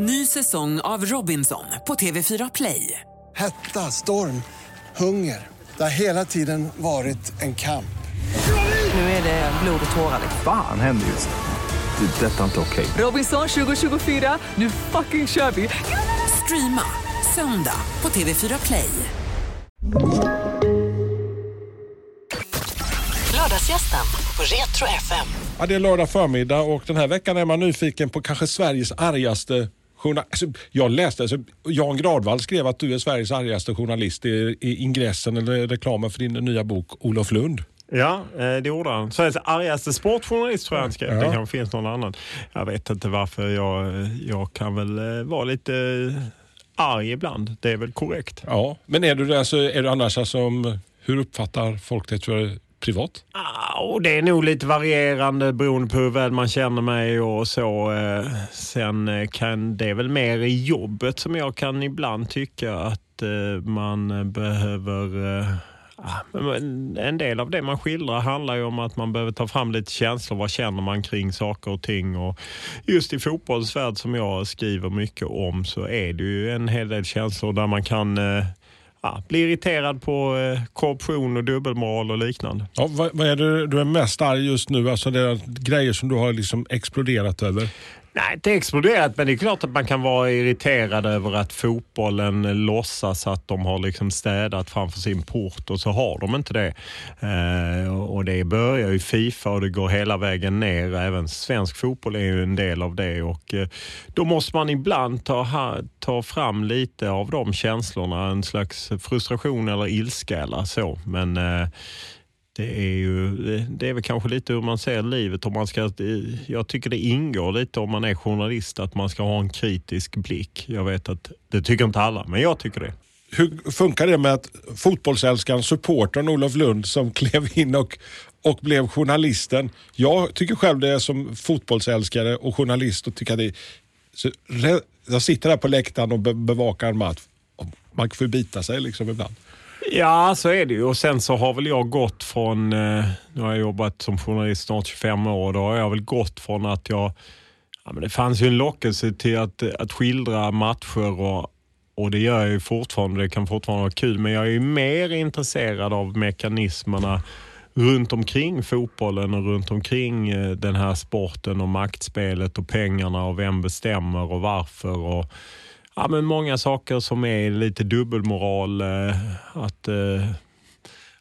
Ny säsong av Robinson på TV4 Play. Hetta, storm, hunger. Det har hela tiden varit en kamp. Nu är det blod och tårar. Fan händer just nu. Det. är Detta är inte okej. Robinson 2024, nu fucking kör vi! Streama söndag på TV4 Play. Lördagsgästen på Retro FM. Ja, det är lördag förmiddag och den här veckan är man nyfiken på kanske Sveriges argaste Alltså, jag läste, alltså, Jan Gradvall skrev att du är Sveriges argaste journalist i, i ingressen eller reklamen för din nya bok Olof Lund. Ja, eh, det gjorde han. Sveriges argaste sportjournalist tror jag han skrev. Ja. Det kanske finns någon annan. Jag vet inte varför. Jag, jag kan väl eh, vara lite eh, arg ibland. Det är väl korrekt. Ja, men är du, det, alltså, är du annars alltså, om- hur uppfattar folk det tror jag, privat? Ah, och det är nog lite varierande beroende på hur väl man känner mig och så. eh, Sen eh, kan det är väl mer i jobbet som jag kan ibland tycka att eh, man behöver eh, ah, En del av det man skildrar handlar ju om att man behöver ta fram lite känslor. Vad känner man kring saker och ting? Och just i fotbollens värld som jag skriver mycket om så är det ju en hel del känslor där man kan eh, ja, blir irriterad på eh, korruption och dubbelmoral och liknande. Ja, vad, vad är det du är mest arg just nu? Alltså det är grejer som du har liksom exploderat över? Nej, inte exploderat, men det är klart att man kan vara irriterad över att fotbollen låtsas att de har liksom städat framför sin port och så har de inte det. Eh, och det börjar ju Fifa och det går hela vägen ner. Även svensk fotboll är ju en del av det och eh, då måste man ibland ta, ha, ta fram lite av de känslorna. En slags frustration eller ilska eller så. Men eh, det är ju det- är väl kanske lite hur man ser livet. Om man ska, jag tycker det ingår lite om man är journalist att man ska ha en kritisk blick. Jag vet att det tycker inte alla, men jag tycker det. Hur funkar det med att fotbollsälskaren, supportern Olof Lund som klev in och, och blev journalisten. Jag tycker själv det är som fotbollsälskare och journalist och tycker att det är, så, jag sitter här på läktaren och bevakar en match. Man får bita sig liksom ibland. Ja, så är det ju. Och sen så har väl jag gått från, eh, nu har jag jobbat som journalist snart 25 år, och då har jag väl gått från att jag, ja men det fanns ju en lockelse till att, att skildra matcher och, och det gör jag ju fortfarande, det kan fortfarande vara kul, men jag är ju mer intresserad av mekanismerna runt omkring fotbollen och runt omkring eh, den här sporten och maktspelet och pengarna och vem bestämmer och varför. Och, ja, men många saker som är lite dubbelmoral. eh, Att, eh,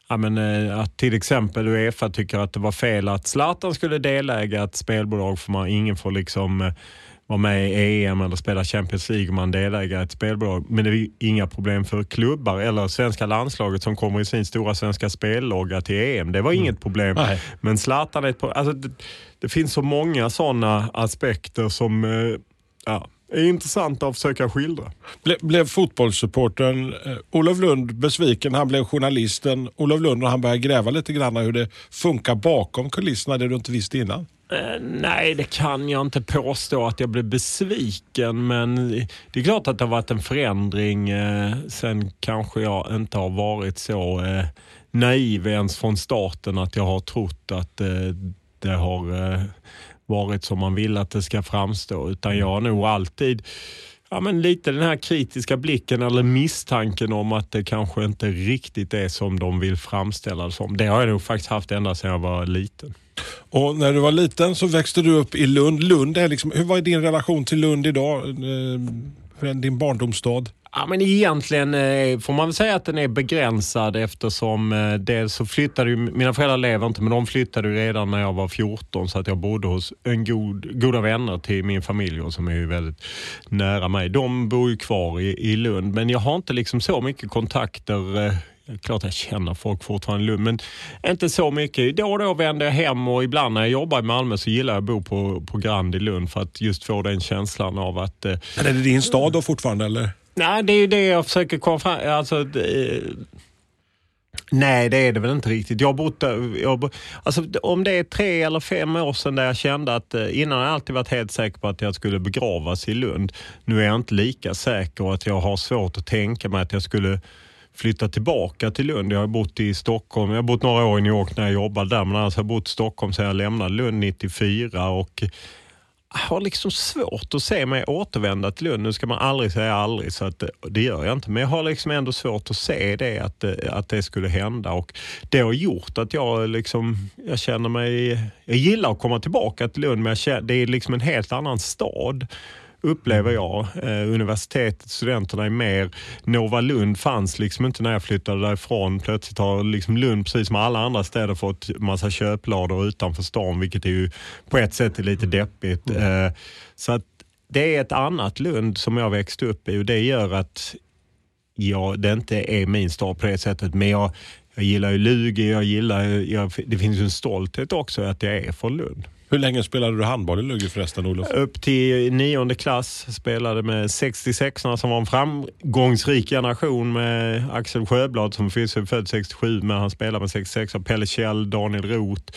ja, men, eh, att till exempel Uefa tycker att det var fel att Zlatan skulle deläga ett spelbolag för man, ingen får liksom vara med i EM eller spela Champions League om man deläger ett spelbolag. Men det är inga problem för klubbar eller svenska landslaget som kommer i sin stora svenska spellogga till EM. Det var inget problem. Nej. Men Zlatan är ett pro- alltså det, det finns så många sådana aspekter som ja, är intressanta att försöka skildra. Ble, blev fotbollssupportern eh, Olof Lund besviken? Han blev journalisten Olof Lund och han började gräva lite grann hur det funkar bakom kulisserna, det du inte visste innan. Eh, nej, det kan jag inte påstå att jag blev besviken, men det är klart att det har varit en förändring. Eh, sen kanske jag inte har varit så eh, naiv ens från starten att jag har trott att det har varit som man vill att det ska framstå, utan jag har nog alltid Ja, men lite den här kritiska blicken eller misstanken om att det kanske inte riktigt är som de vill framställa det som. Det har jag nog faktiskt haft ända sedan jag var liten. Och när du var liten så växte du upp i Lund. Lund är liksom, hur var din relation till Lund idag? Din barndomsstad? Ja, men egentligen eh, får man väl säga att den är begränsad eftersom eh, dels så flyttade ju, mina föräldrar lever inte men de flyttade ju redan när jag var 14 så att jag bodde hos en god, goda vänner till min familj och som är ju väldigt nära mig. De bor ju kvar i, i Lund men jag har inte liksom så mycket kontakter eh, Klart jag känner folk fortfarande i Lund, men inte så mycket. Då och då vänder jag hem och ibland när jag jobbar i Malmö så gillar jag att bo på, på Grand i Lund för att just få den känslan av att eh, är det din stad då fortfarande eller? Nej, det är ju det jag försöker komma fram alltså, det, Nej, det är det väl inte riktigt. Jag bott jag, alltså, om det är tre eller fem år sedan där jag kände att eh, innan har jag alltid varit helt säker på att jag skulle begravas i Lund. Nu är jag inte lika säker och att jag har svårt att tänka mig att jag skulle flytta tillbaka till Lund. Jag har bott i Stockholm, jag har bott några år i New York när jag jobbade där men annars har jag bott i Stockholm sedan jag lämnade Lund 94 och har liksom svårt att se mig återvända till Lund. Nu ska man aldrig säga aldrig, så att, eh, det gör jag inte. Men jag har liksom ändå svårt att se det, att, eh, att det skulle hända. Och det har gjort att jag, eh, liksom, jag känner mig... Jag gillar att komma tillbaka till Lund, men känner, det är liksom en helt annan stad upplever jag. Eh, universitetet, studenterna är mer... Nova Lund fanns liksom inte när jag flyttade därifrån. Plötsligt har liksom Lund, precis som alla andra städer, fått massa köplador utanför stan, vilket är ju på ett sätt är lite deppigt. Eh, så att det är ett annat Lund som jag växte upp i och det gör att ja, det inte är min stad på det sättet. Men jag, jag gillar ju Lugi, jag gillar, jag, det finns ju en stolthet också att jag är från Lund. Hur länge spelade du handboll i Lugi förresten, Olof? Upp till nionde klass. Spelade med 66 som var en framgångsrik generation med Axel Sjöblad som är född 67, men han spelade med 66 Pelle Kjell, Daniel Roth.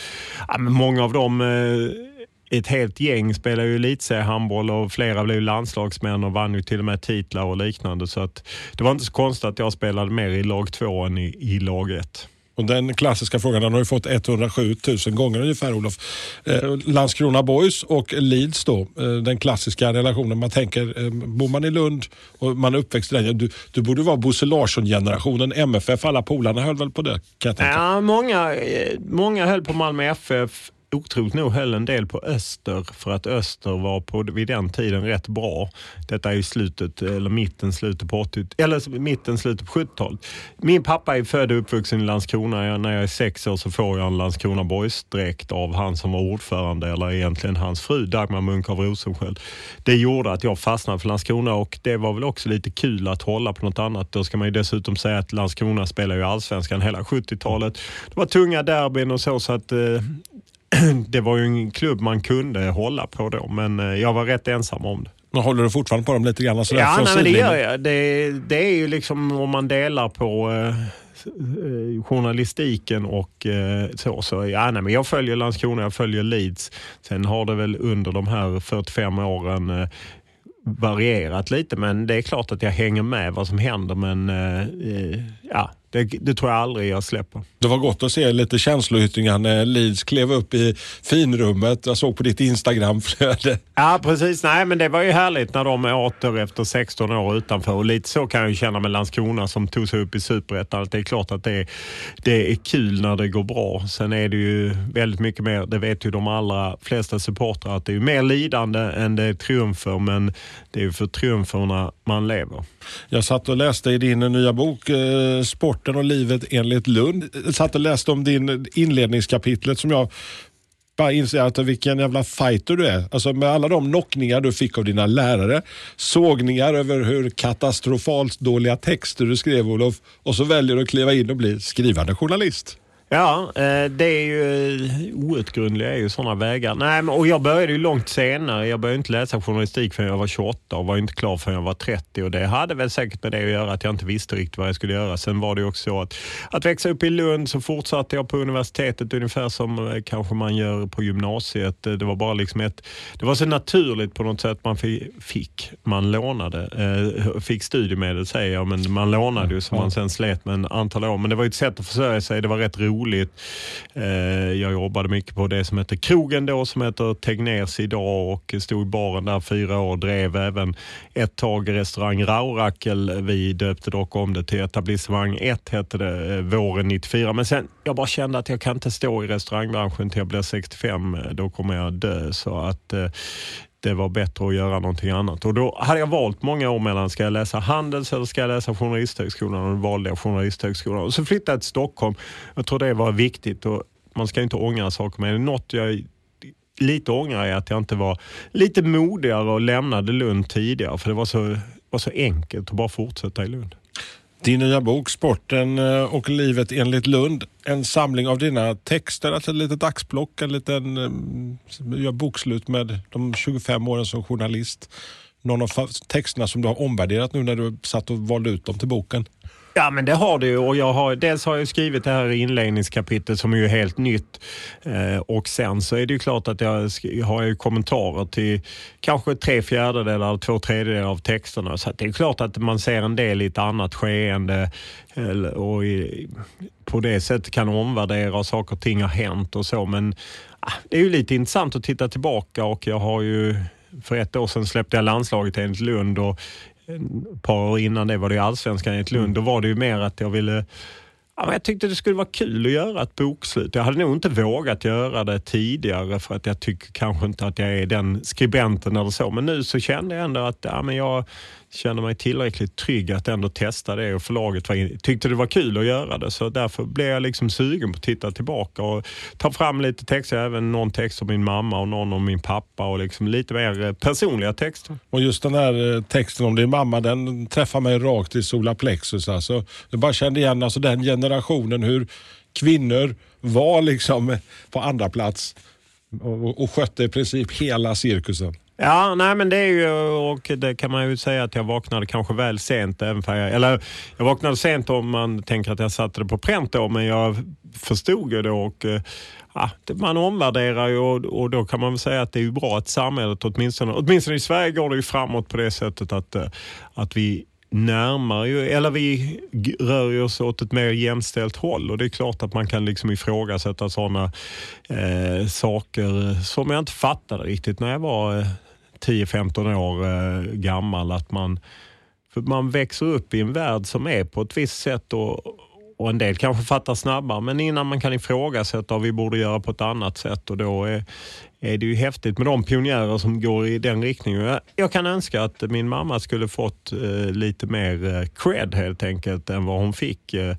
Ja, många av dem eh, ett helt gäng spelar ju elitseriehandboll och flera blev landslagsmän och vann ju till och med titlar och liknande. Så att det var inte så konstigt att jag spelade mer i lag två än i, i lag ett. Och den klassiska frågan den har du fått 107 000 gånger ungefär Olof. Eh, Landskrona Boys och Leeds då, eh, den klassiska relationen. Man tänker, eh, bor man i Lund och man är uppväxt i den, du, du borde vara Bosse Larsson-generationen, MFF, alla polarna höll väl på det kan jag tänka. Ja, många, eh, många höll på Malmö FF otroligt nog höll en del på Öster för att Öster var på, vid den tiden rätt bra. Detta är ju slutet, eller mitten, slutet på 80 eller mitten, slutet på 70-talet. Min pappa är född och uppvuxen i Landskrona. när jag är sex år så får jag en Landskrona Boys-dräkt av han som var ordförande, eller egentligen hans fru Dagmar Munk av Rosenskjöld. Det gjorde att jag fastnade för Landskrona och det var väl också lite kul att hålla på något annat. Då ska man ju dessutom säga att Landskrona spelar ju allsvenskan hela 70-talet. Det var tunga derbyn och så, så att eh, det var ju en klubb man kunde hålla på då, men eh, jag var rätt ensam om det. Men håller du fortfarande på dem lite grann? Sådär ja, nej, men det gör jag. Det, det, är ju liksom om man delar på eh, eh, journalistiken och eh, så. så ja, nej, men jag följer Landskrona, jag följer Leeds. Sen har det väl under de här 45 åren eh, varierat lite, men det är klart att jag hänger med vad som händer. Men eh, ja, det, det, tror jag aldrig jag släpper. Det var gott att se lite känsloyttringar när Leeds klev upp i finrummet. Jag såg på ditt Instagramflöde. Ja, precis. Nej, men det var ju härligt när de åter efter 16 år utanför. Och lite så kan jag känna med Landskrona som tog sig upp i Superettan. Det är klart att det är, det är kul när det går bra. Sen är det ju väldigt mycket mer, det vet ju de allra flesta supportrar, att det är mer lidande än det är triumfer. Men det är ju för triumferna man lever. Jag satt och läste i din nya bok eh, Sporten och livet enligt Lund. Jag satt och läste om din inledningskapitlet som jag bara inser att vilken jävla fighter du är. Alltså med alla de knockningar du fick av dina lärare, sågningar över hur katastrofalt dåliga texter du skrev Olof och så väljer du att kliva in och bli skrivande journalist. Ja, eh, det är ju eh, outgrundliga är ju sådana vägar. Nej, och jag började ju långt senare. Jag började inte läsa journalistik förrän jag var 28 och var inte klar förrän jag var 30 och det hade väl säkert med det att göra att jag inte visste riktigt vad jag skulle göra. Sen var det också så att, att växa upp i Lund så fortsatte jag på universitetet ungefär som eh, kanske man gör på gymnasiet. Det var bara liksom ett, det var så naturligt på något sätt man fick. Man lånade, fick studiemedel säger jag, men man lånade ju som man sen slet med en antal år. Men det var ett sätt att försörja sig, det var rätt roligt roligt. Eh, jag jobbade mycket på det som heter Krogen då, som heter Tegnérs idag och stod i baren där fyra år. Drev även ett tag restaurang Raurakel. Vi döpte dock om det till etablissemang 1 hette det eh, våren 94. Men sen, jag bara kände att jag kan inte stå i restaurangbranschen till jag blir 65. Eh, då kommer jag dö. Så att det var bättre att göra någonting annat. Och då hade jag valt många år mellan, ska jag läsa Handels eller ska jag läsa Journalisthögskolan? Och då valde jag Journalisthögskolan. Och så flyttade jag till Stockholm. Jag tror det var viktigt och man ska inte ångra saker. Men något jag lite ångrar är att jag inte var lite modigare och lämnade Lund tidigare. För det var så, var så enkelt att bara fortsätta i Lund. Din nya bok Sporten eh, och livet enligt Lund. En samling av dina texter, alltså ett litet axplock, en liten eh, gör bokslut med de 25 åren som journalist. Någon av texterna som du har omvärderat nu när du satt och valde ut dem till boken? Ja, men det har du. Och jag har, dels har jag skrivit det här inledningskapitlet som är ju helt nytt. Eh, och sen så är det ju klart att jag har ju kommentarer till kanske tre fjärdedelar, två tredjedelar av texterna. Så att det är klart att man ser en del i ett annat skeende eller- och i, på det sättet kan omvärdera och saker och ting har hänt och så. Men ah, det är ju lite intressant att titta tillbaka och jag har ju för ett år sedan släppte jag landslaget enligt Lund och ett par år innan det var det ju allsvenskan enligt Lund. Då var det ju mer att jag ville Ja, men jag tyckte det skulle vara kul att göra ett bokslut. Jag hade nog inte vågat göra det tidigare för att jag tycker kanske inte att jag är den skribenten eller så. Men nu så kände jag ändå att ja, men jag känner mig tillräckligt trygg att ändå testa det och förlaget var in, tyckte det var kul att göra det. Så därför blev jag liksom sugen på att titta tillbaka och ta fram lite texter, även någon text om min mamma och någon om min pappa och liksom lite mer eh, personliga texter. Och just den här eh, texten om din mamma, den träffar mig rakt i solar plexus. Alltså. Jag bara kände igen alltså, den generationen, hur kvinnor var liksom på andra plats och, och skötte i princip hela cirkusen. Ja, nej men det är ju, och det kan man ju säga att jag vaknade kanske väl sent. Även jag, eller jag vaknade sent om man tänker att jag satte det på pränt då, men jag förstod ju eh, ah, det och ja, man omvärderar ju och, och då kan man väl säga att det är ju bra att samhället åtminstone, åtminstone i Sverige går det ju framåt på det sättet att, eh, att vi närmar ju, eller vi rör ju oss åt ett mer jämställt håll och det är klart att man kan liksom ifrågasätta sådana eh, saker som jag inte fattade riktigt när jag var eh, 10-15 år eh, gammal. Att man, för man växer upp i en värld som är på ett visst sätt och, och en del kanske fattar snabbare men innan man kan ifrågasätta och vi borde göra på ett annat sätt och då är, är det ju häftigt med de pionjärer som går i den riktningen. Jag, jag kan önska att min mamma skulle fått eh, lite mer eh, cred helt enkelt än vad hon fick. Eh,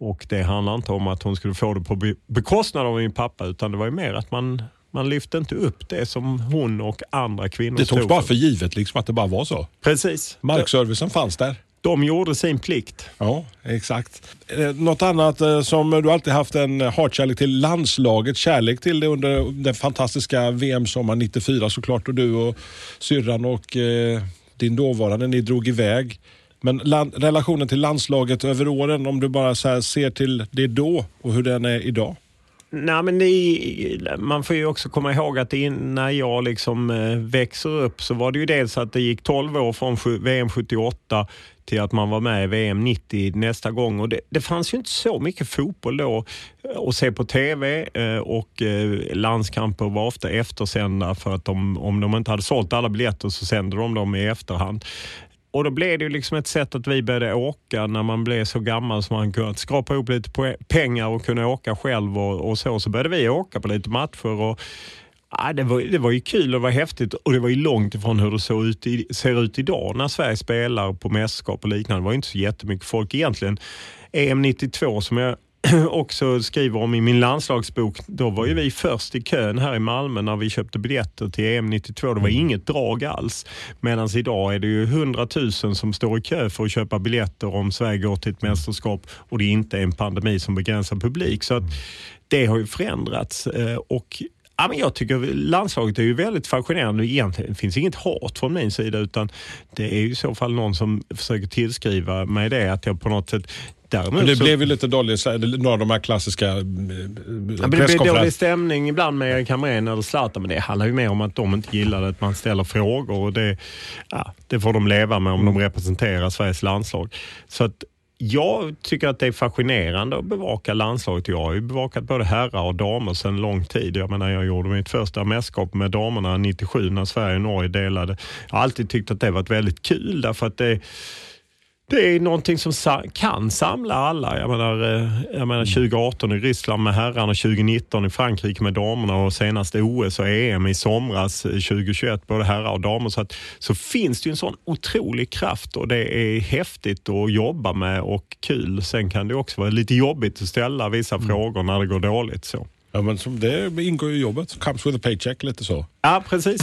och det handlar inte om att hon skulle få det på be- bekostnad av min pappa utan det var ju mer att man, man lyfte inte upp det som hon och andra kvinnor Det togs bara för givet liksom att det bara var så. Precis. Markservicen fanns där. De gjorde sin plikt. Ja, exakt. Eh, något annat eh, som du alltid haft en eh, hatkärlek till, landslaget, kärlek till det under den fantastiska VM-sommaren 94 såklart och du och syrran och eh, din dåvarande, ni drog iväg. Men land, relationen till landslaget över åren, om du bara så här ser till det då och hur den är idag? Nej, men det, man får ju också komma ihåg att när jag liksom eh, växer upp så var det ju dels att det gick 12 år från VM 78 till att man var med i VM 90 nästa gång. Och det, det fanns ju inte så mycket fotboll då eh, att se på TV eh, och landskamper var ofta eftersända för att de, om de inte hade sålt alla biljetter så sände de dem i efterhand. Och då blev det ju liksom ett sätt att vi började åka när man blev så gammal så man kunde skrapa ihop lite pengar och kunna åka själv och, och så. Så började vi åka på lite matcher och ja, det, var, det var ju kul och det var häftigt och det var ju långt ifrån hur det såg ut i, ser ut idag när Sverige spelar på mästerskap och liknande. Det var ju inte så jättemycket folk egentligen. EM 92 som jag också skriver om i min landslagsbok, då var ju vi först i kön här i Malmö när vi köpte biljetter till EM 92. Det var inget drag alls. Medan idag är det ju 100 000 som står i kö för att köpa biljetter om Sverige går till ett mästerskap och det inte är en pandemi som begränsar publik. Så att det har ju förändrats eh, och Ja, men jag tycker landslaget är ju väldigt fascinerande. Egentligen finns inget hat från min sida utan det är ju i så fall någon som försöker tillskriva mig det att jag på något sätt Däremot Men det så, blev ju lite här, några av de här klassiska eh, Ja, det blir dålig stämning ibland med Erik Hamrén eller Zlatan, men det handlar ju mer om att de inte gillar att man ställer frågor och det, ja, det får de leva med om de representerar Sveriges landslag. Så att jag tycker att det är fascinerande att bevaka landslaget. Jag har ju bevakat både herrar och damer sedan lång tid. Jag menar, jag gjorde mitt första mästerskap med damerna 97 när Sverige och Norge delade. Jag har alltid tyckt att det varit väldigt kul därför att det det är någonting som sa- kan samla alla. Jag menar, eh, jag menar 2018 i Ryssland med herrarna, 2019 i Frankrike med damerna och senast OS och EM i somras eh, 2021, både herrar och damer. Så, att, så finns det ju en sån otrolig kraft och det är häftigt att jobba med och kul. Sen kan det också vara lite jobbigt att ställa vissa frågor när det går dåligt. Så. Ja, men som det ingår ju i jobbet. Comes with a paycheck, lite så. Ja, precis.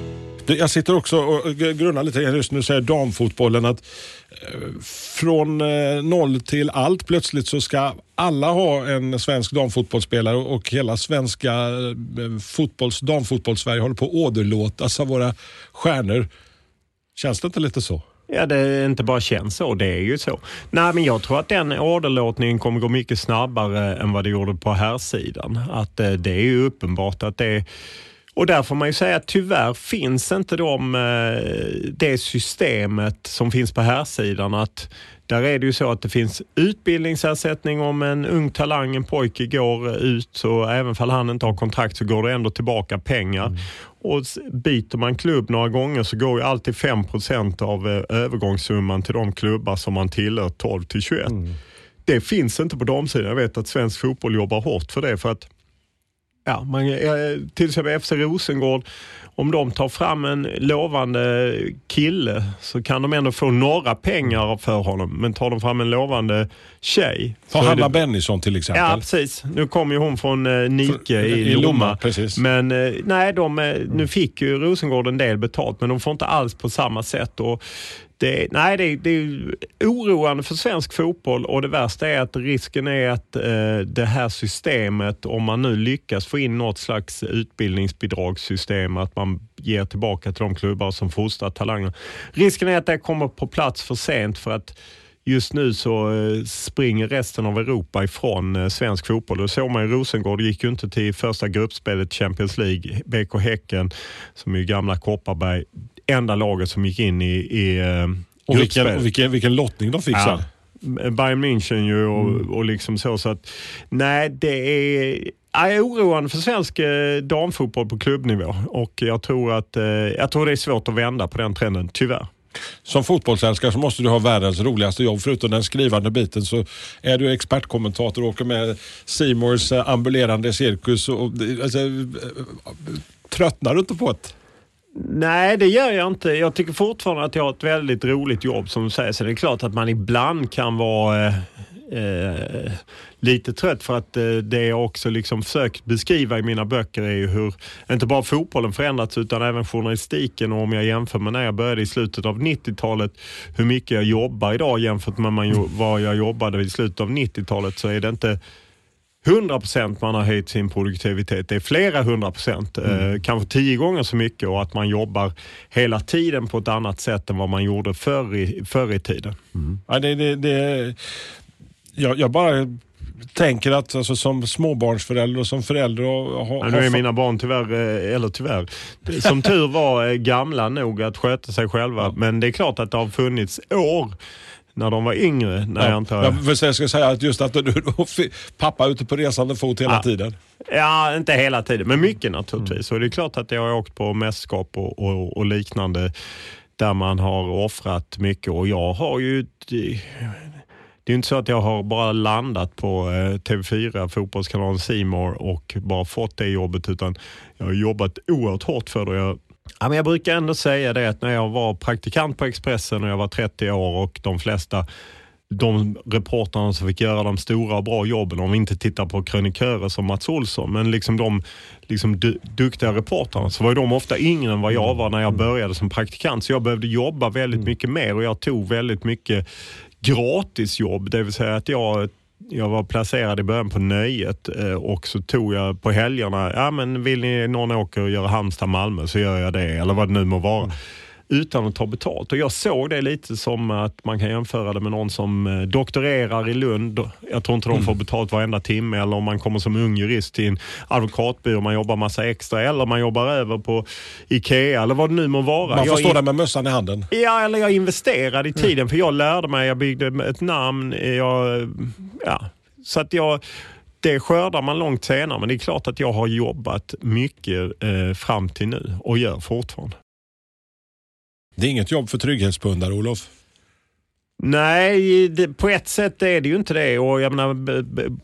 Jag sitter också och grunnar lite grann just nu säger damfotbollen att eh, från eh, noll till allt plötsligt så ska alla ha en svensk damfotbollsspelare och hela svenska eh, fotbolls, damfotbolls-Sverige håller på att åderlåtas av våra stjärnor. Känns det inte lite så? Ja, det är inte bara känns så, det är ju så. Nej, men jag tror att den åderlåtningen kommer gå mycket snabbare än vad det gjorde på här sidan. Att det är ju uppenbart att det och där får man ju säga att tyvärr finns inte de, eh, det systemet som finns på här sidan att där är det ju så att det finns utbildningsersättning om en ung talang, en pojke går ut så även fall han inte har kontrakt så går det ändå tillbaka pengar. Och s- byter man klubb några gånger så går ju alltid 5% av eh, övergångssumman till de klubbar som man tillhör 12 till 21. Det finns inte på damsidan. Jag vet att svensk fotboll jobbar hårt för det för att Ja, man, till exempel FC Rosengård, om de tar fram en lovande kille så kan de ändå få några pengar för honom. Men tar de fram en lovande tjej. Ta Hanna det- Bennison till exempel. Ja, precis. Nu kom ju hon från eh, Nike i, i Lomma. Lomma, precis. Men eh, nej, de, eh, nu fick ju Rosengård en del betalt, men de får inte alls på samma sätt. Och det, nej, det, det är oroande för svensk fotboll och det värsta är att risken är att eh, det här systemet, om man nu lyckas få in något slags utbildningsbidragssystem, att man ger tillbaka till de klubbar som fostrar talanger. Risken är att det kommer på plats för sent för att Just nu så eh, springer resten av Europa ifrån eh, svensk fotboll. Det såg man i Rosengård. Det gick ju inte till första gruppspelet Champions League. BK Häcken, som är gamla Kopparberg, enda laget som gick in i, i eh, Och vilken, och vilken, vilken lottning de fick sen. Bayern München ju och, och liksom så. så att, nej, det är, jag är oroande för svensk eh, damfotboll på klubbnivå och jag tror, att, eh, jag tror det är svårt att vända på den trenden, tyvärr. Som fotbollsälskare så måste du ha världens roligaste jobb. Förutom den skrivande biten så är du expertkommentator och åker med Seymours eh, ambulerande cirkus. Och, alltså, tröttnar du inte på det? Nej, det gör jag inte. Jag tycker fortfarande att jag har ett väldigt roligt jobb som du säger. Så det är klart att man ibland kan vara eh, eh, lite trött för att eh, det jag också liksom försökt beskriva i mina böcker är ju hur inte bara fotbollen förändrats utan även journalistiken och om jag jämför med när jag började i slutet av 90-talet hur mycket jag jobbar idag jämfört med man, vad jag jobbade i slutet av 90-talet så är det inte 100 procent man har höjt sin produktivitet. Det är flera hundra procent, eh, kanske tio gånger så mycket och att man jobbar hela tiden på ett annat sätt än vad man gjorde förr i, förr i tiden. Ja, det, det, det, jag, jag bara tänker att alltså, som småbarnsförälder och som förälder och ha, Ja, nu är mina barn tyvärr, eh, eller tyvärr, som tur var eh, gamla nog att sköta sig själva. Men det är klart att det har funnits år när de var yngre. När jag inte har... jag, för jag ska säga att just att du pappa ute på resande fot hela Ja. tiden. Ja, inte hela tiden, men mycket naturligtvis. Och det är klart att jag har åkt på mästerskap och, och, och liknande där man har offrat mycket. Och jag har ju... Det, det är inte så att jag har bara landat på eh, TV4, fotbollskanalen Simor och bara fått det jobbet utan jag har jobbat oerhört hårt för det. Jag, ja, men jag brukar ändå säga det att när jag var praktikant på Expressen och jag var 30 år och de flesta de reportrarna som fick göra de stora och bra jobben, om vi inte tittar på krönikörer som Mats Olsson, men liksom de liksom du, duktiga reportrarna, så var de ofta yngre än vad jag var när jag började som praktikant. Så jag behövde jobba väldigt mycket mer och jag tog väldigt mycket gratisjobb, det vill säga att jag jag var placerad i början på Nöjet eh, och så tog jag på helgerna, ja men vill ni någon åker och göra Halmstad-Malmö så gör jag det, eller vad det nu må vara. Mm. Utan att ta betalt. Och jag såg det lite som att man kan jämföra det med någon som eh, doktorerar i Lund. Jag tror inte de får betalt varenda timme eller om man kommer som ung jurist till en advokatbyrå, man jobbar massa extra eller man jobbar över på IKEA eller vad det nu må vara. Man får Jag stå in- där med mössan i handen. Ja, eller jag investerade i tiden för jag lärde mig, jag byggde ett namn, jag, ja, så att jag det skördar man långt senare, men det är klart att jag har jobbat mycket eh, fram till nu och gör fortfarande. Det är inget jobb för trygghetspundare, Olof. Nej, det, på ett sätt är det ju inte det. Och jag menar,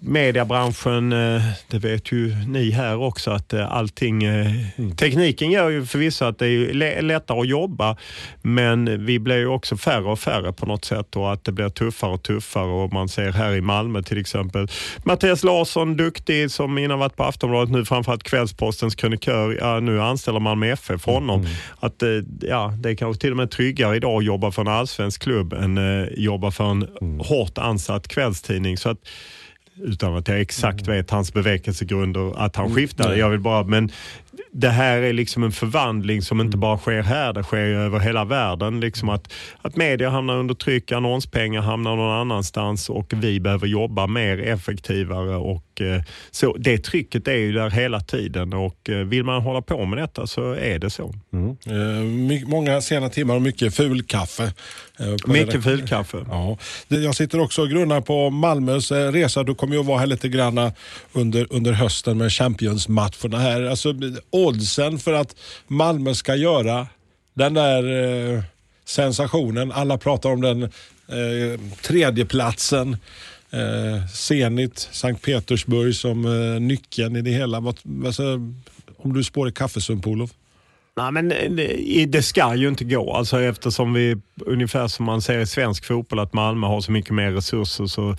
mediebranschen, eh, det vet ju ni här också, att eh, allting... eh, Tekniken gör ju förvisso att det är lättare att jobba, men vi blir ju också färre och färre på något sätt och att det blir tuffare och tuffare. Och man ser här i Malmö till exempel, Mattias Larsson, duktig, som innan varit på Aftonbladet, nu framförallt Kvällspostens krönikör. Ja, nu anställer man med FF honom. Att, eh, ja, det är kanske till och med tryggare idag att jobba för en allsvensk klubb än eh, jobba för en hårt ansatt kvällstidning. Så att, utan att jag exakt vet hans bevekelsegrunder, att han skiftade. Jag vill bara, men det här är liksom en förvandling som inte bara sker här, det sker ju över hela världen. Liksom att, att media hamnar under tryck, annonspengar hamnar någon annanstans och vi behöver jobba mer effektivare. Och, eh, så det trycket är ju där hela tiden och eh, vill man hålla på med detta så är det så. Eh, my- många sena timmar och mycket fulkaffe. eh, Mycket fulkaffe. Ja. Jag sitter också och grunnar på Malmös eh, resa. Du kommer ju att vara här lite granna under, under hösten med Champions-matcherna här. Alltså, oddsen för att Malmö ska göra den där eh, sensationen. Alla pratar om den eh, tredjeplatsen. Eh, Zenit, Sankt Petersburg som eh, nyckeln i det hela. Vad, alltså, om du spår i kaffesump, Olof? Nej, men eh, det- ska ju inte gå. Alltså eftersom vi, ungefär som man ser i svensk fotboll, att Malmö har så mycket mer resurser så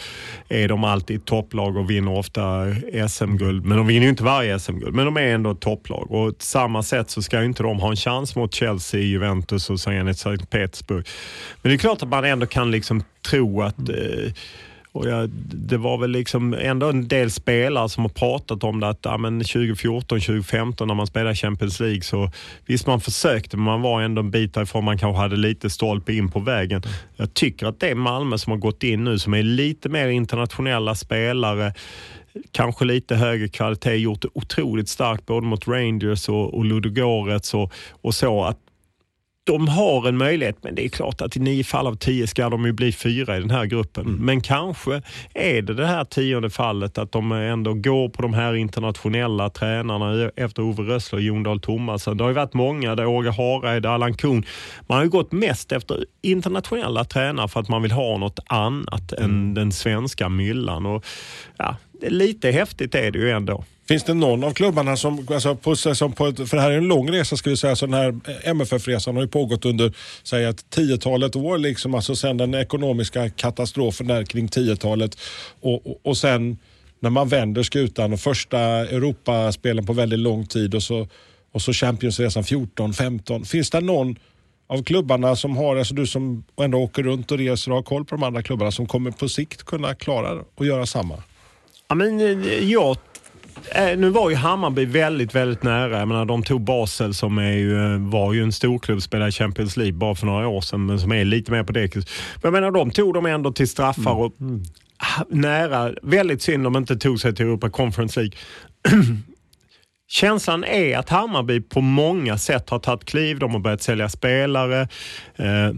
är de alltid ett topplag och vinner ofta SM-guld. Men de vinner ju inte varje SM-guld, men de är ändå ett topplag. Och på samma sätt så ska ju inte de ha en chans mot Chelsea, Juventus och Zenit Sankt Petersburg. Men det är klart att man ändå kan liksom tro att eh, och jag, det var väl liksom ändå en del spelare som har pratat om det att ja, men 2014, 2015 när man spelade Champions League så visst man försökte men man var ändå en bit därifrån man kanske hade lite stolpe in på vägen. Jag tycker att det är Malmö som har gått in nu som är lite mer internationella spelare kanske lite högre kvalitet, gjort det otroligt starkt både mot Rangers och, och Ludogorets och, och så. att de har en möjlighet, men det är klart att i nio fall av tio ska de ju bli fyra i den här gruppen. Men kanske är det det här tionde fallet att de ändå går på de här internationella tränarna efter Ove Rössler och Jon Dahl Tomasson. Det har ju varit många, det är Åge Hareide, Allan Kuhn. Man har ju gått mest efter internationella tränare för att man vill ha något annat än den svenska myllan. Och, ja, lite häftigt är det ju ändå. Finns det någon av klubbarna som, alltså på, som på ett, för det här är en lång resa ska vi säga, så den här eh, MFF-resan har ju pågått under säg ett tiotalet år, liksom, alltså sen den ekonomiska katastrofen där kring tiotalet och, och, och sen när man vänder skutan och första Europaspelen på väldigt lång tid och så, och så Championsresan 14, 15. Finns det någon av klubbarna som har, alltså du som ändå åker runt och reser och har koll på de andra klubbarna som kommer på sikt kunna klara att göra samma? Ja, men, eh, jag, nu var ju Hammarby väldigt, väldigt nära. Jag menar, de tog Basel som är ju, eh, var ju en storklubb, spelade Champions League bara för några år sedan, men som är lite mer på dekis. Men jag menar, de tog dem ändå till straffar och ah, nära. Väldigt synd de inte tog sig till Europa Conference League. Känslan är att Hammarby på många sätt har tagit kliv. De har börjat sälja spelare. Eh,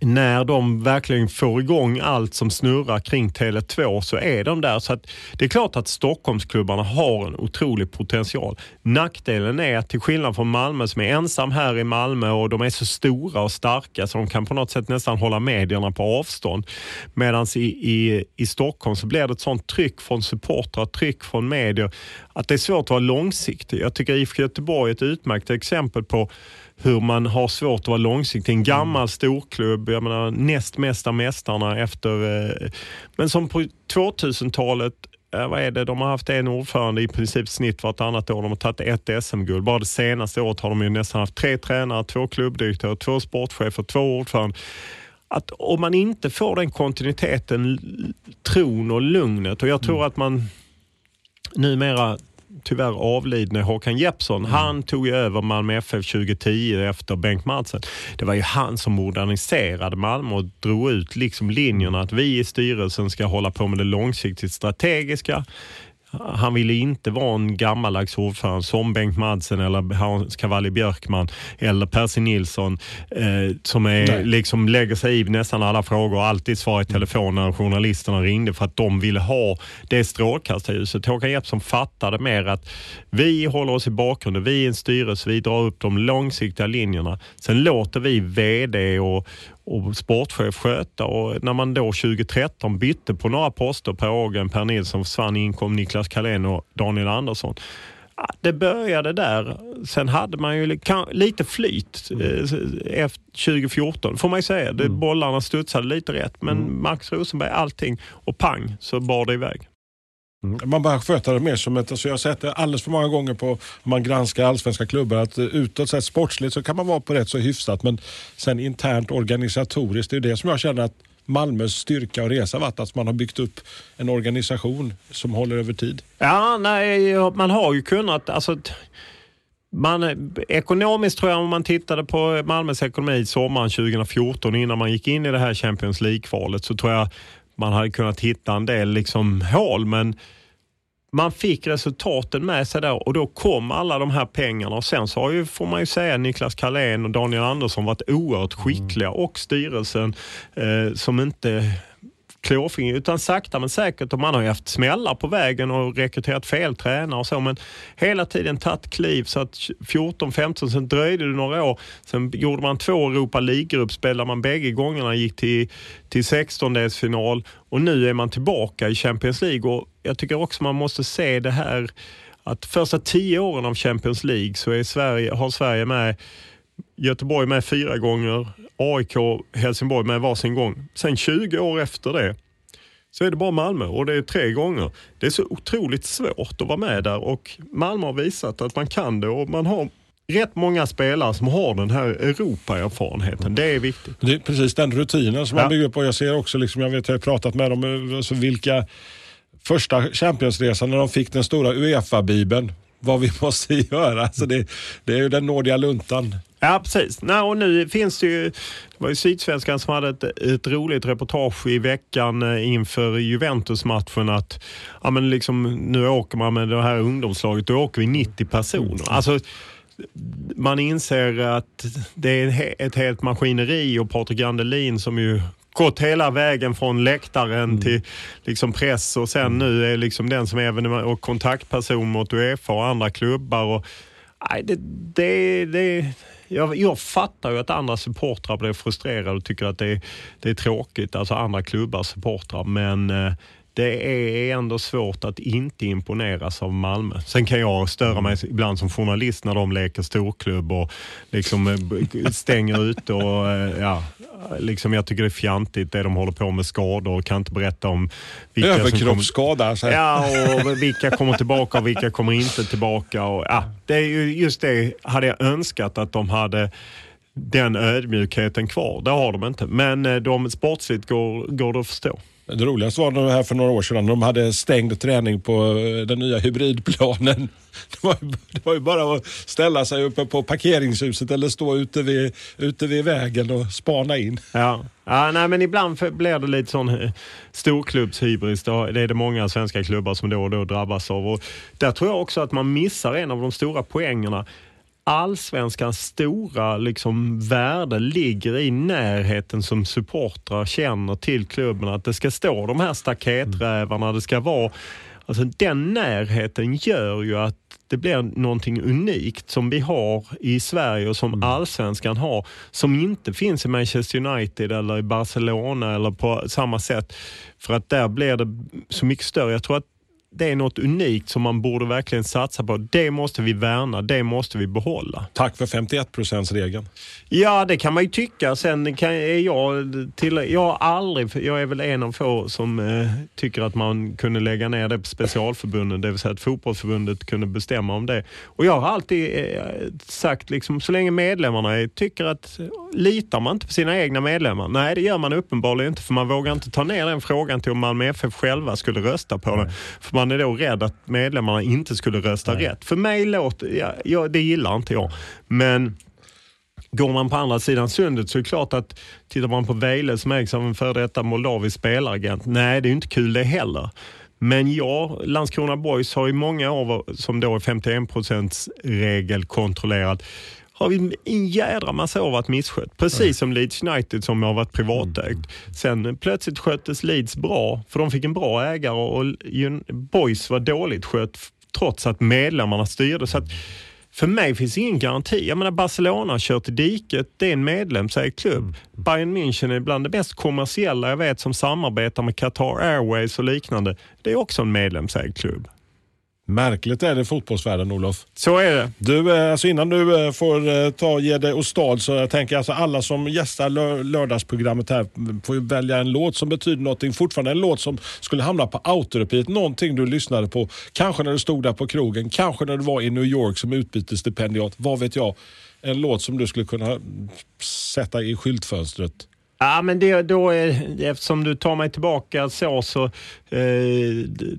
när de verkligen får igång allt som snurrar kring Tele2 så är de där. Så att det är klart att Stockholmsklubbarna har en otrolig potential. Nackdelen är att till skillnad från Malmö som är ensam här i Malmö och de är så stora och starka så de kan på något sätt nästan hålla medierna på avstånd. Medan i, i, i Stockholm så blir det ett sånt tryck från supportrar, tryck från medier att det är svårt att vara långsiktig. Jag tycker IFK Göteborg är ett utmärkt exempel på hur man har svårt att vara långsiktig. En gammal storklubb, jag menar näst mesta mästarna efter... Eh, men som på 2000-talet, eh, vad är det, de har haft en ordförande i princip snitt vartannat år. De har tagit ett SM-guld. Bara det senaste året har de ju nästan haft tre tränare, två klubbdirektörer, två sportchefer, två ordförande. Att om man inte får den kontinuiteten, tron och lugnet och jag tror att man numera tyvärr avlidne Håkan Jeppsson. Han tog ju över Malmö FF 2010 efter Bengt Madsen. Det var ju han som moderniserade Malmö och drog ut liksom linjerna att vi i styrelsen ska hålla på med det långsiktigt strategiska. Han ville inte vara en gammaldags ordförande som Bengt Madsen eller Hans Cavalli Björkman eller Percy Nilsson eh, som är, liksom lägger sig i nästan alla frågor och alltid svarar i telefon när journalisterna ringde för att de ville ha det strålkastarljuset. Håkan Jeppsson fattade mer att vi håller oss i bakgrunden, vi är en styrelse, vi drar upp de långsiktiga linjerna. Sen låter vi VD och, och sportchef sköta och när man då 2013 bytte på några poster, Per Ågren, Per Nilsson försvann, in kom Niklas Carlén och Daniel Andersson. Det började där. Sen hade man ju lite flyt eh, efter 2014 får man ju säga. Det, Bollarna studsade lite rätt men Max Rosenberg allting och pang så bar det iväg. Mm. Man bara sköter det mer som ett, alltså jag har sett det alldeles för många gånger på om man granskar allsvenska klubbar att utåt sett sportsligt så kan man vara på rätt så hyfsat men sen internt organisatoriskt, det är det som jag känner att Malmös styrka och resa varit att man har byggt upp en organisation som håller över tid. Ja, nej, man har ju kunnat. Alltså, man, ekonomiskt tror jag, om man tittade på Malmös ekonomi sommaren 2014 innan man gick in i det här Champions League-kvalet så tror jag man hade kunnat hitta en del liksom hål. Men man fick resultaten med sig där och då kom alla de här pengarna och sen så har ju, får man ju säga, Niklas Carlén och Daniel Andersson varit oerhört skickliga och styrelsen eh, som inte klåfingrig utan sakta men säkert och man har ju haft smällar på vägen och rekryterat fel tränare och så men hela tiden tagit kliv. Så att 14-15 sen dröjde det några år. Sen gjorde man två Europa League-gruppspel där man bägge gångerna gick till, till 16-delsfinal och nu är man tillbaka i Champions League. Och jag tycker också man måste se det här att första tio åren av Champions League så är Sverige, har Sverige med Göteborg med fyra gånger, AIK Helsingborg med varsin gång. Sen 20 år efter det så är det bara Malmö och det är tre gånger. Det är så otroligt svårt att vara med där och Malmö har visat att man kan det och man har rätt många spelare som har den här Europa-erfarenheten. Det är viktigt. Det är precis den rutinen som Ja. man bygger upp och jag ser också, liksom, jag vet jag har pratat med dem, eh, alltså vilka första Championsresan när de fick den stora Uefa-bibeln, vad vi måste göra. Alltså det, det är ju den nådiga luntan. Ja, precis. Nej, och nu finns det ju, det var ju Sydsvenskan som hade ett, ett roligt reportage i veckan eh, inför Juventus-matchen att ja, men liksom, nu åker man med det här ungdomslaget, då åker vi 90 personer. Alltså, man inser att det är ett helt maskineri och Patrik Gandelin som ju gått hela vägen från läktaren till liksom press och sen nu är liksom den som är och kontaktperson mot Uefa och andra klubbar. Och, nej, det, det, det, jag, jag fattar ju att andra supportrar blir frustrerade och tycker att det, är- det är tråkigt, alltså andra klubbars supportrar. Men eh, det är ändå svårt att inte imponeras av Malmö. Sen kan jag störa mig ibland som journalist när de leker storklubb och liksom eh, stänger ute och eh, ja, liksom jag tycker det är fjantigt det de håller på med skador och kan inte berätta om vilka. Överkroppsskada. Här. Ja, och vilka kommer tillbaka och vilka kommer inte tillbaka. Och, ja, det är ju just det hade jag önskat att de hade den ödmjukheten kvar. Det har de inte. Men eh, de sportsligt går, går det att förstå. Det roligaste var nog här för några år sedan när de hade stängd träning på eh, den nya hybridplanen. Det var, ju- det var ju bara att ställa sig uppe på parkeringshuset eller stå ute vid, ute vid vägen och spana in. Ja. Ja, nej, men ibland blir det lite sån eh, storklubbshybris. Det det är det många svenska klubbar som då och då drabbas av. Och där tror jag också att man missar en av de stora poängerna. Allsvenskans stora liksom, värde ligger i närheten som supportrar känner till klubben. Att det ska stå de här staketrävarna, det ska vara... Alltså, den närheten gör ju att det blir någonting unikt som vi har i Sverige och som allsvenskan har som inte finns i Manchester United eller i Barcelona eller på samma sätt. För att där blir det så mycket större. Jag tror att det är något unikt som man borde verkligen satsa på. Det måste vi värna, det måste vi behålla. Tack för 51 regeln. Ja, det kan man ju tycka. Sen kan, är jag till, jag aldrig, jag är väl en av få som eh, tycker att man kunde lägga ner det på specialförbunden, det vill säga att fotbollsförbundet kunde bestämma om det. Och jag har alltid eh, sagt, liksom, så länge medlemmarna är, tycker att, litar man inte på sina egna medlemmar? Nej, det gör man uppenbarligen inte, för man vågar inte ta ner den frågan till om Malmö FF själva skulle rösta på det. Man är då rädd att medlemmarna inte skulle rösta rätt. För mig låter, ja, ja, det gillar inte jag. Men Går man på andra sidan sundet så är det klart att tittar man på Vejle som ägs av en före detta moldavisk spelaragent. Nej, det är ju inte kul det heller. Men ja, Landskrona Boys har i många år, som då är 51 regel kontrollerat, har vi en jädra massa år varit misskött. Precis som Leeds United som har varit privatägt. Sen plötsligt sköttes Leeds bra, för de fick en bra ägare och Boys var dåligt skött trots att medlemmarna styrde. Så att för mig finns ingen garanti. Jag menar Barcelona har kört i diket, det är en medlemsägd klubb. Bayern München är bland det mest kommersiella jag vet som samarbetar med Qatar Airways och liknande. Det är också en medlemsägd klubb. Märkligt är det i fotbollsvärlden Olof. Så är det. Du, eh, alltså innan du eh, får eh, ta ge dig åstad så jag tänker alltså alla som gästar lördagsprogrammet här får välja en låt som betyder någonting. Fortfarande en låt som skulle hamna på autorepeat. Någonting du lyssnade på. Kanske när du stod där på krogen, kanske när du var i New York som utbytesstipendiat. Vad vet jag. En låt som du skulle kunna sätta i skyltfönstret. Ja, men det, då är, eftersom du tar mig tillbaka så, så eh,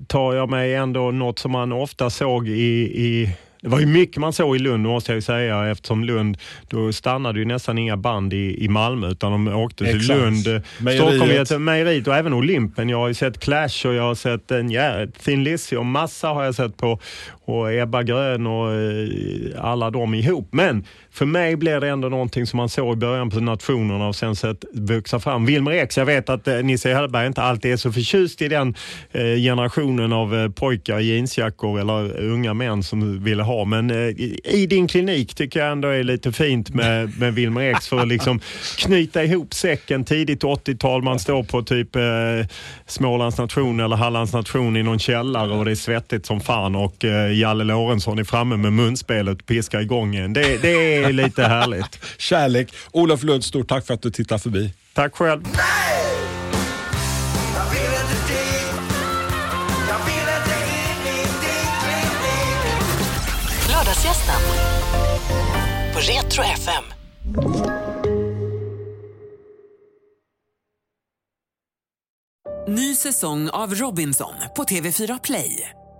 tar jag mig ändå något som man ofta såg i, i det var ju mycket man såg i Lund måste jag ju säga eftersom Lund, då stannade ju nästan inga band i, i Malmö utan de åkte till Exakt. Lund, Mejeriet. Stockholm, Mejeriet och även Olympen. Jag har ju sett Clash och jag har sett en, ja, Thin Lizzy och massa har jag sett på och Ebba Grön och eh, alla de ihop. Men för mig blev det ändå någonting som man såg i början på nationerna och sen sett växa fram. Wilmer X, jag vet att eh, Nisse Hellberg inte alltid är så förtjust i den eh, generationen av pojkar i jeansjackor eller unga män som ville ha. Men i din klinik tycker jag ändå är lite fint med, med Wilmer X för att liksom knyta ihop säcken tidigt 80-tal. Man står på typ eh, Smålands nation eller Hallands nation i någon källare och det är svettigt som fan och Jalle Lorentzon är framme med munspelet och piskar igång en. Det, det är lite härligt. Kärlek. Olof Lund, stort tack för att du tittar förbi. Tack själv. Lördagsgästen på Retro FM. Ny säsong av Robinson på TV4 Play.